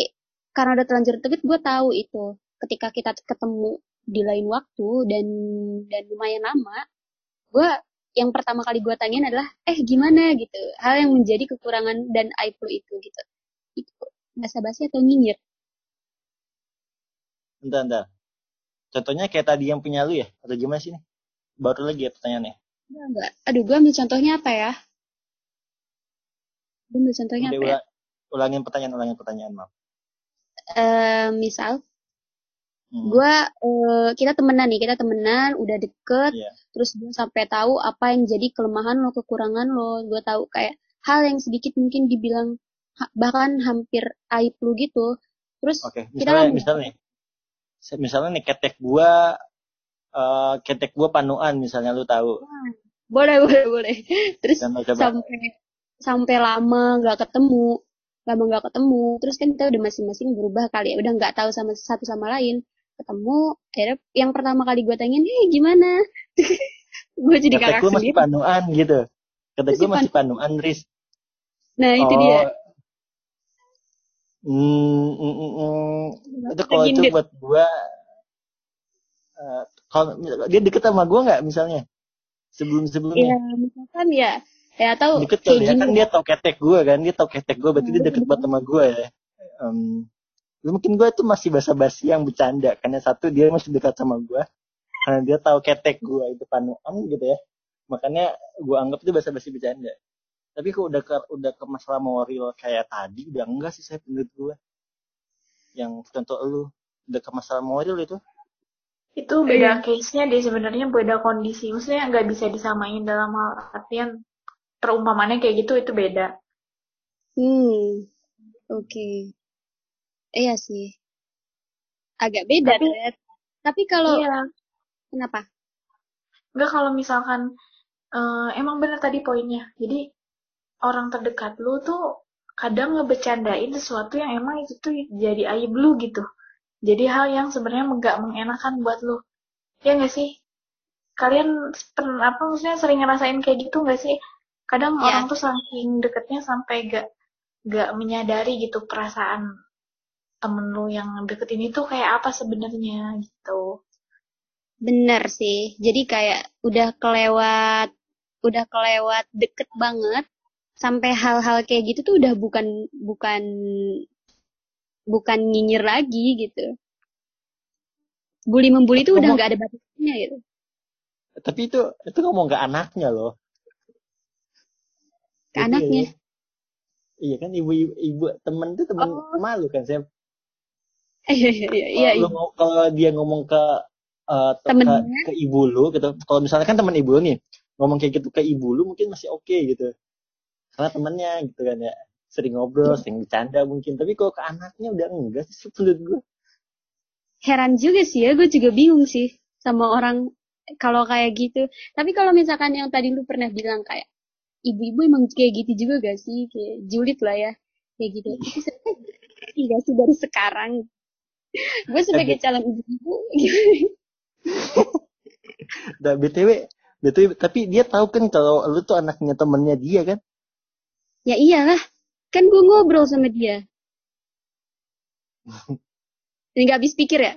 karena udah terlanjur deket gue tahu itu. Ketika kita ketemu di lain waktu dan dan lumayan lama gue yang pertama kali gue tanyain adalah eh gimana? gitu. Hal yang menjadi kekurangan dan aib lo itu gitu. Itu basa-basi atau nyinyir? Entah, entah. Contohnya kayak tadi yang punya lu ya? Atau gimana sih nih? Baru lagi ya pertanyaannya. Enggak, Aduh, gue ambil contohnya apa ya? Gue ambil contohnya Udah, apa ya? Ulangin pertanyaan, ulangin pertanyaan, maaf. Uh, misal, hmm. gue uh, kita temenan nih, kita temenan, udah deket, yeah. terus gue sampai tahu apa yang jadi kelemahan lo, kekurangan lo. Gue tahu kayak hal yang sedikit mungkin dibilang bahkan hampir aib lu gitu terus okay. misalnya, kita misalnya misalnya nih ketek gua uh, ketek gua panuan misalnya lu tahu. Boleh boleh boleh. Terus sampai sampai lama nggak ketemu lama nggak ketemu terus kan kita udah masing-masing berubah kali ya udah nggak tahu sama satu sama lain. Ketemu akhirnya yang pertama kali gue tanyain hei gimana? Gue jadi kakak gue masih panuan gitu. Kata gue masih panuan Riz. Nah itu oh. dia Hmm, mm, mm, mm. itu kalau itu buat gue uh, kalau dia deket sama gue nggak misalnya? Sebelum sebelumnya ya misalkan ya. Ya tahu deket kayak kan dia tau ketek gue kan dia tau ketek gue berarti dia deket banget sama gue ya. Um, mungkin gue tuh masih basa-basi yang bercanda karena satu dia masih dekat sama gue karena dia tahu ketek gue itu panuan gitu ya. Makanya gue anggap itu basa-basi bercanda tapi kok udah ke udah ke masalah moral kayak tadi udah enggak sih saya menurut gue yang contoh lu udah ke masalah moral itu itu beda case-nya dia sebenarnya beda kondisi maksudnya nggak bisa disamain dalam hal artian perumpamannya kayak gitu itu beda. Hmm, oke. Okay. Iya sih. Agak beda, Tapi, Red. Tapi kalau iya. kenapa? Enggak kalau misalkan uh, emang benar tadi poinnya. Jadi orang terdekat lu tuh kadang ngebecandain sesuatu yang emang itu tuh jadi aib lu gitu. Jadi hal yang sebenarnya nggak mengenakan buat lu. Ya nggak sih? Kalian pernah apa maksudnya sering ngerasain kayak gitu nggak sih? kadang ya. orang tuh saking deketnya sampai gak gak menyadari gitu perasaan temen lu yang deket ini tuh kayak apa sebenarnya gitu bener sih jadi kayak udah kelewat udah kelewat deket banget sampai hal-hal kayak gitu tuh udah bukan bukan bukan nyinyir lagi gitu bully membuli itu udah nggak ada batasnya gitu tapi itu itu ngomong ke anaknya loh ke Jadi, anaknya. Iya kan ibu ibu, ibu temen tuh temen oh. malu kan saya. Iya iya iya. iya, iya. Kalau dia ngomong ke uh, ke, ke ibu lu gitu. Kalau misalnya kan teman ibu lu nih ngomong kayak gitu ke ibu lu mungkin masih oke okay, gitu. Karena temennya gitu kan ya sering ngobrol, hmm. sering bercanda mungkin. Tapi kalau ke anaknya udah enggak sih menurut gue. Heran juga sih ya, gue juga bingung sih sama orang kalau kayak gitu. Tapi kalau misalkan yang tadi lu pernah bilang kayak ibu-ibu emang kayak gitu juga gak sih kayak julid lah ya kayak gitu iya sih dari sekarang gue sebagai calon ibu-ibu nah, btw btw tapi dia tahu kan kalau lu tuh anaknya temennya dia kan ya iyalah kan gue ngobrol sama dia ini gak habis pikir ya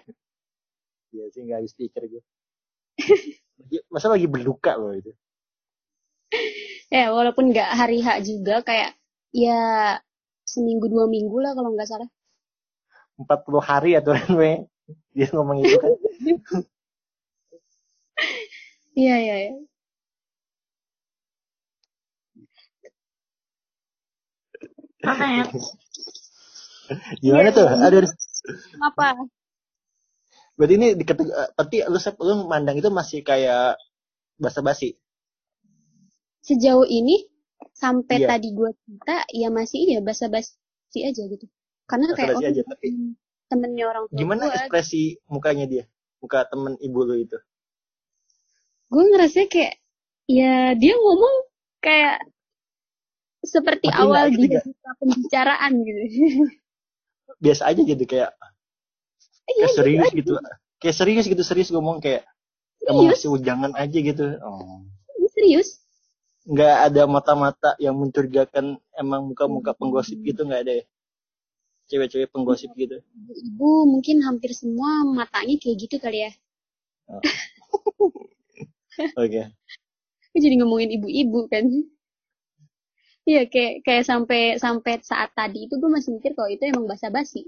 Iya sih gak habis pikir gue masa lagi berduka loh itu ya walaupun nggak hari H juga kayak ya seminggu dua minggu lah kalau nggak salah. 40 hari aturan we. Dia ngomong itu kan. Iya iya iya. Apa ya? Gimana tuh? Ada apa? Berarti ini di berarti lu lu mandang itu masih kayak basa-basi sejauh ini sampai iya. tadi gue cerita ya masih ya basa-basi aja gitu karena basa kayak oh, aja, tapi... temennya orang tua gimana gua, ekspresi mukanya dia muka temen ibu lo itu gue ngerasa kayak ya dia ngomong kayak seperti Mati awal dia buka pembicaraan gitu. Biasa aja gitu kayak iya, kayak gitu serius gitu, gitu. Kayak serius gitu serius ngomong kayak emang masih ujangan aja gitu. Oh. serius? Nggak ada mata-mata yang mencurigakan emang muka-muka penggosip gitu nggak ada ya? Cewek-cewek penggosip gitu. Ibu mungkin hampir semua matanya kayak gitu kali ya. Oh. oke. Okay. jadi ngomongin ibu-ibu kan Iya kayak kayak sampai sampai saat tadi itu gue masih mikir kalau itu emang basa-basi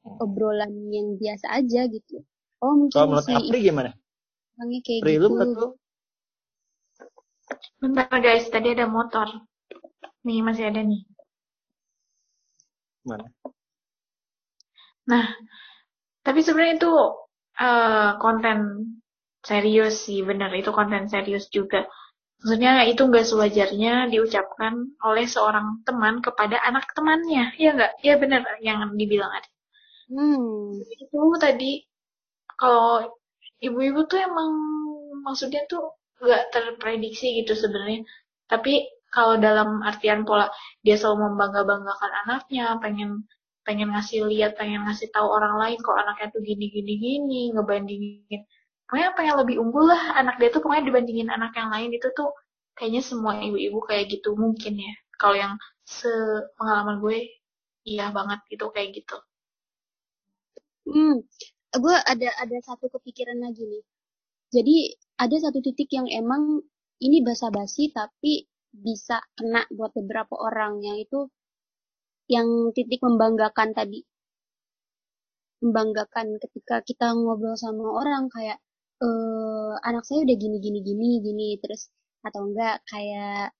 hmm. obrolan yang biasa aja gitu oh mungkin kalau menurut si Apri gimana Orangnya kayak Pri, gitu. Lu Bentar guys, tadi ada motor. Nih, masih ada nih. Mana? Nah, tapi sebenarnya itu uh, konten serius sih, bener. Itu konten serius juga. Maksudnya itu nggak sewajarnya diucapkan oleh seorang teman kepada anak temannya. Ya nggak? Ya benar yang dibilang ada. Hmm. Itu tadi kalau ibu-ibu tuh emang maksudnya tuh nggak terprediksi gitu sebenarnya. Tapi kalau dalam artian pola dia selalu membangga-banggakan anaknya, pengen pengen ngasih lihat, pengen ngasih tahu orang lain kok anaknya tuh gini gini gini, ngebandingin pokoknya pengen lebih unggul lah anak dia tuh pokoknya dibandingin anak yang lain itu tuh kayaknya semua ibu-ibu kayak gitu mungkin ya. Kalau yang sepengalaman gue iya banget gitu kayak gitu. Hmm gue ada ada satu kepikiran lagi nih. Jadi ada satu titik yang emang ini basa-basi tapi bisa kena buat beberapa orang yang itu yang titik membanggakan tadi. Membanggakan ketika kita ngobrol sama orang kayak uh, anak saya udah gini gini gini gini terus atau enggak kayak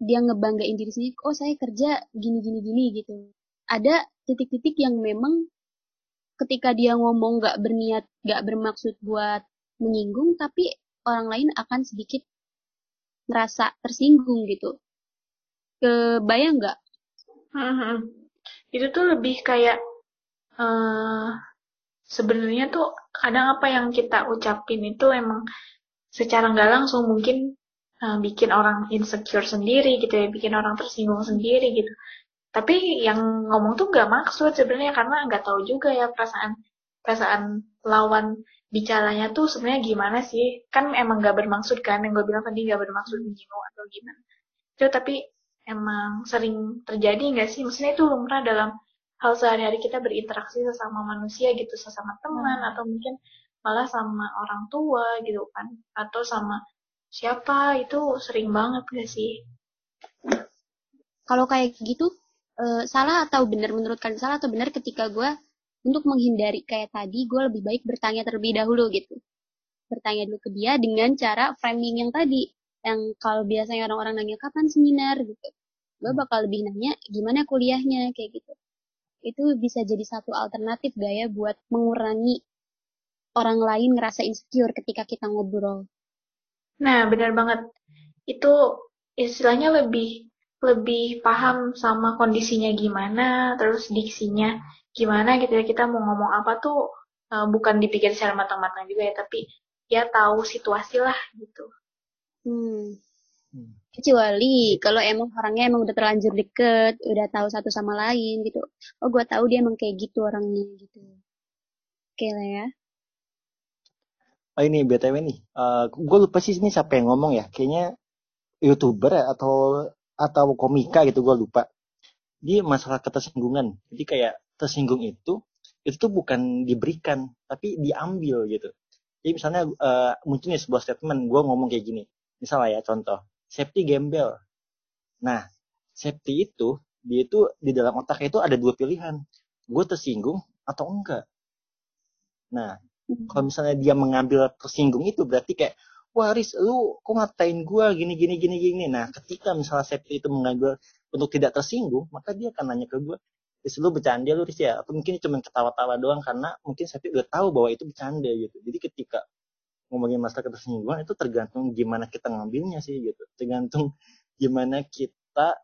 dia ngebanggain diri sendiri oh saya kerja gini gini gini gitu. Ada titik-titik yang memang ketika dia ngomong nggak berniat nggak bermaksud buat menyinggung tapi orang lain akan sedikit merasa tersinggung gitu. Kebayang nggak? Itu tuh lebih kayak uh, sebenarnya tuh kadang apa yang kita ucapin itu emang secara nggak langsung mungkin uh, bikin orang insecure sendiri gitu ya, bikin orang tersinggung sendiri gitu. Tapi yang ngomong tuh nggak maksud sebenarnya karena nggak tahu juga ya perasaan perasaan lawan bicaranya tuh sebenarnya gimana sih? Kan emang nggak bermaksud kan yang gue bilang tadi nggak bermaksud menyinggung atau gimana. Itu tapi emang sering terjadi nggak sih? Maksudnya itu lumrah dalam hal sehari-hari kita berinteraksi sesama manusia gitu, sesama teman hmm. atau mungkin malah sama orang tua gitu kan atau sama siapa itu sering banget gak sih? Kalau kayak gitu uh, salah atau benar menurut kalian salah atau benar ketika gue untuk menghindari kayak tadi gue lebih baik bertanya terlebih dahulu gitu. Bertanya dulu ke dia dengan cara framing yang tadi yang kalau biasanya orang-orang nanya kapan seminar? gitu. Gue bakal lebih nanya gimana kuliahnya? kayak gitu itu bisa jadi satu alternatif gak ya buat mengurangi orang lain ngerasa insecure ketika kita ngobrol. Nah, benar banget. Itu istilahnya lebih lebih paham sama kondisinya gimana, terus diksinya gimana gitu ya. Kita mau ngomong apa tuh uh, bukan dipikir secara matang-matang juga ya, tapi ya tahu situasi lah gitu. Hmm. hmm. Kecuali kalau emang orangnya emang udah terlanjur deket, udah tahu satu sama lain gitu. Oh, gue tahu dia emang kayak gitu orangnya gitu. Oke lah ya. Oh ini btw nih, uh, eh, gue lupa sih ini siapa yang ngomong ya, kayaknya youtuber ya atau atau komika gitu gue lupa. Dia masalah ketersinggungan, jadi kayak tersinggung itu itu tuh bukan diberikan tapi diambil gitu. Jadi misalnya uh, munculnya sebuah statement, gue ngomong kayak gini, misalnya ya contoh, safety gembel. Nah, safety itu dia itu di dalam otaknya itu ada dua pilihan, gue tersinggung atau enggak. Nah, kalau misalnya dia mengambil tersinggung itu berarti kayak wah Riz lu kok ngatain gue gini gini gini gini nah ketika misalnya Septi itu mengambil untuk tidak tersinggung maka dia akan nanya ke gue Riz lu bercanda lu Riz ya atau mungkin cuma ketawa-tawa doang karena mungkin Septi udah tahu bahwa itu bercanda gitu jadi ketika ngomongin masalah ketersinggungan itu tergantung gimana kita ngambilnya sih gitu. Tergantung gimana kita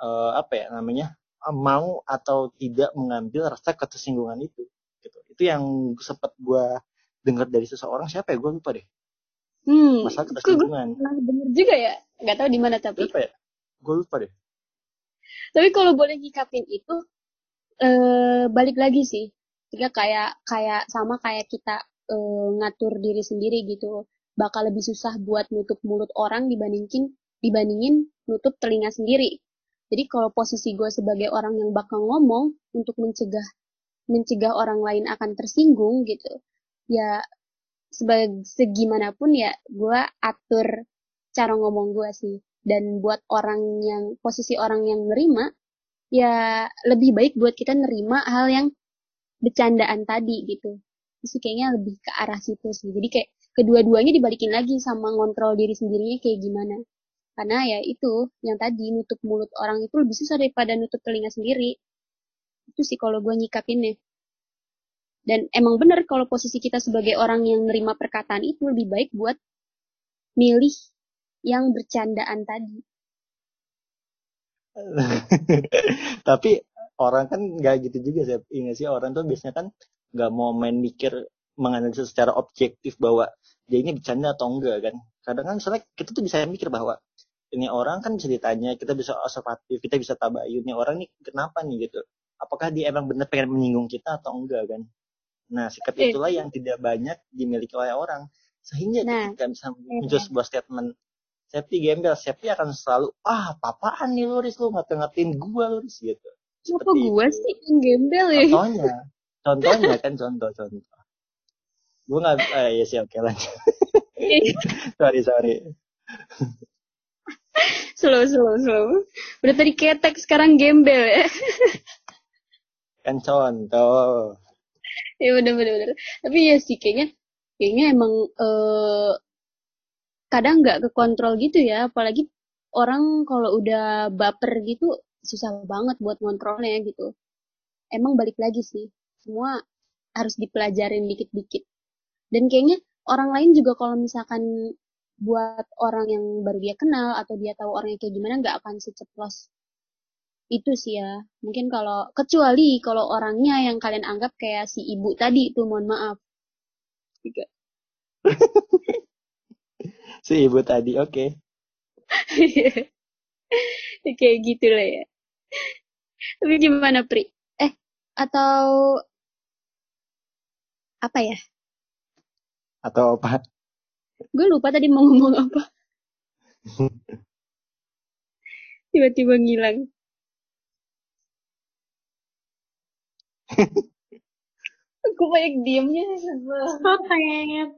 uh, apa ya namanya mau atau tidak mengambil rasa ketersinggungan itu gitu. Itu yang sempat gue dengar dari seseorang siapa ya? Gue lupa deh. Hmm, masalah ketersinggungan. bener juga ya? Nggak tahu di mana tapi lupa ya? Gue lupa deh. Tapi kalau boleh nyikapin itu eh, balik lagi sih. Jika kayak kayak sama kayak kita eh, ngatur diri sendiri gitu. Bakal lebih susah buat nutup mulut orang dibandingin dibandingin nutup telinga sendiri. Jadi kalau posisi gue sebagai orang yang bakal ngomong untuk mencegah mencegah orang lain akan tersinggung gitu ya sebagai segimanapun ya gue atur cara ngomong gue sih. Dan buat orang yang posisi orang yang nerima ya lebih baik buat kita nerima hal yang bercandaan tadi gitu sih kayaknya lebih ke arah situ sih. Jadi kayak kedua-duanya dibalikin lagi sama ngontrol diri sendirinya kayak gimana. Karena ya itu yang tadi nutup mulut orang itu lebih susah daripada nutup telinga sendiri. Itu sih kalau gue nyikapinnya. Dan emang bener kalau posisi kita sebagai orang yang nerima perkataan itu lebih baik buat milih yang bercandaan tadi. Tapi orang kan nggak gitu juga sih. Ingat sih? Orang tuh biasanya kan nggak mau main mikir menganalisa secara objektif bahwa dia ini bercanda atau enggak kan. Kadang kan soalnya kita tuh bisa mikir bahwa ini orang kan bisa ditanya, kita bisa observatif, kita bisa tabayun, ini orang nih kenapa nih gitu. Apakah dia emang benar pengen menyinggung kita atau enggak kan. Nah, sikap Eh. itulah yang tidak banyak dimiliki oleh orang. Sehingga Nah, ketika bisa muncul sebuah statement, Septi gembel, Septi akan selalu, ah, apaan nih lu, Riz, lu ngata-ngatain gua, lu, Riz, gitu. Kenapa Seperti gue itu. sih yang gembel ya? Contohnya, contohnya kan contoh-contoh. Gue nggak, eh, ya sih, oke lanjut. sorry, sorry. slow, slow, slow. Udah tadi ketek, sekarang gembel ya. Kan contoh. ya bener bener bener. Tapi ya sih kayaknya kayaknya emang eh, kadang nggak kekontrol gitu ya. Apalagi orang kalau udah baper gitu susah banget buat ngontrolnya gitu. Emang balik lagi sih. Semua harus dipelajarin dikit-dikit. Dan kayaknya orang lain juga kalau misalkan buat orang yang baru dia kenal atau dia tahu orangnya kayak gimana nggak akan seceplos itu sih ya. Mungkin kalau kecuali kalau orangnya yang kalian anggap kayak si ibu tadi itu mohon maaf. Tiga. Si ibu tadi, oke. kayak gitu lah ya. Tapi gimana Pri? Eh atau apa ya? Atau apa? Gue lupa tadi mau ngomong apa. Tiba-tiba ngilang. Aku banyak diemnya. Sotet.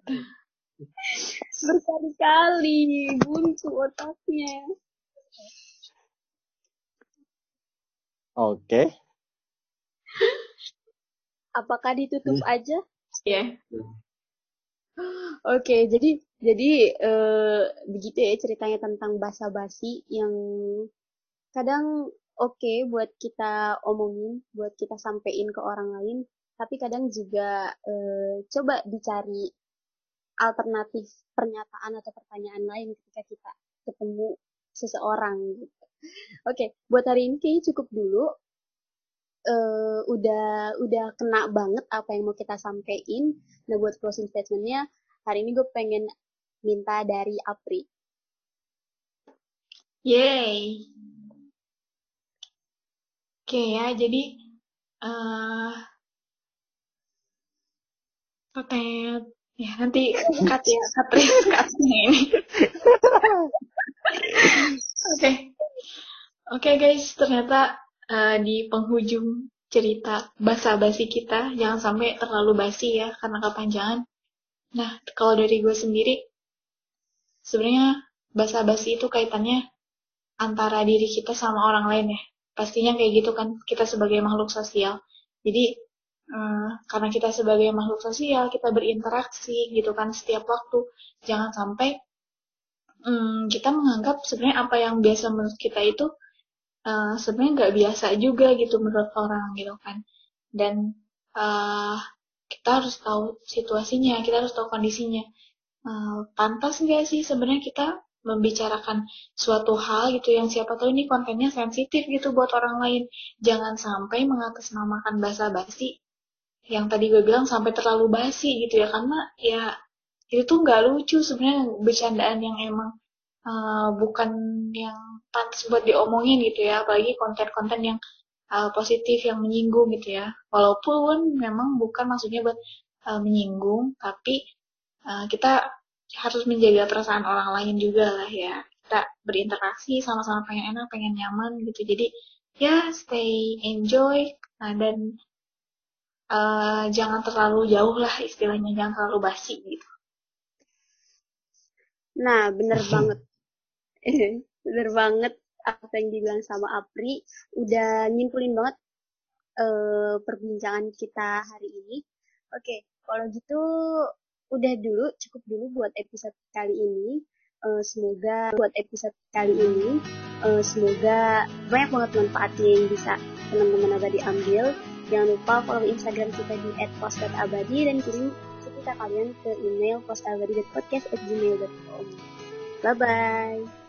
Berkali-kali buntu otaknya. Oke. Apakah ditutup aja? Ya. Oke, jadi jadi eh, begitu ya ceritanya tentang basa-basi yang kadang oke buat kita omongin, buat kita sampein ke orang lain, tapi kadang juga eh, coba dicari alternatif pernyataan atau pertanyaan lain ketika kita ketemu seseorang gitu. Oke, buat hari ini kayaknya cukup dulu. Eh, udah udah kena banget apa yang mau kita sampein. Nah, buat closing statementnya, hari ini gue pengen minta dari Apri. Yay. Oke ya, jadi eh Sotet. Ya, nanti cut ya, cut ya, cutnya ini. Oke. Oke guys, ternyata eh, di penghujung cerita basa-basi kita, jangan sampai terlalu basi ya, karena kepanjangan. Nah, kalau dari gue sendiri, sebenarnya basa-basi itu kaitannya antara diri kita sama orang lain ya. Pastinya kayak gitu kan, kita sebagai makhluk sosial. Jadi, eh, karena kita sebagai makhluk sosial, kita berinteraksi gitu kan setiap waktu. Jangan sampai hmm, kita menganggap sebenarnya apa yang biasa menurut kita itu eh, sebenarnya nggak biasa juga gitu menurut orang gitu kan. Dan eh, kita harus tahu situasinya, kita harus tahu kondisinya. Eh, pantas nggak sih sebenarnya kita membicarakan suatu hal gitu yang siapa tahu ini kontennya sensitif gitu buat orang lain. Jangan sampai mengatasnamakan basa-basi yang tadi gue bilang sampai terlalu basi gitu ya karena ya itu tuh nggak lucu sebenarnya bercandaan yang emang uh, bukan yang pantas buat diomongin gitu ya apalagi konten-konten yang uh, positif yang menyinggung gitu ya. Walaupun memang bukan maksudnya buat uh, menyinggung tapi uh, kita harus menjaga perasaan orang lain juga lah ya. Kita berinteraksi sama-sama pengen enak pengen nyaman gitu. Jadi ya stay enjoy nah, dan uh, jangan terlalu jauh lah istilahnya jangan terlalu basi gitu. Nah, bener banget. bener banget apa yang dibilang sama Apri. Udah nyimpulin banget eh, perbincangan kita hari ini. Oke, kalau gitu udah dulu, cukup dulu buat episode kali ini. Eh, semoga buat episode kali ini, eh, semoga banyak banget manfaatnya yang bisa teman-teman abadi ambil. Jangan lupa follow Instagram kita di @post.abadi dan kirim cerita kalian ke email postabadi.podcast@gmail.com. Bye-bye.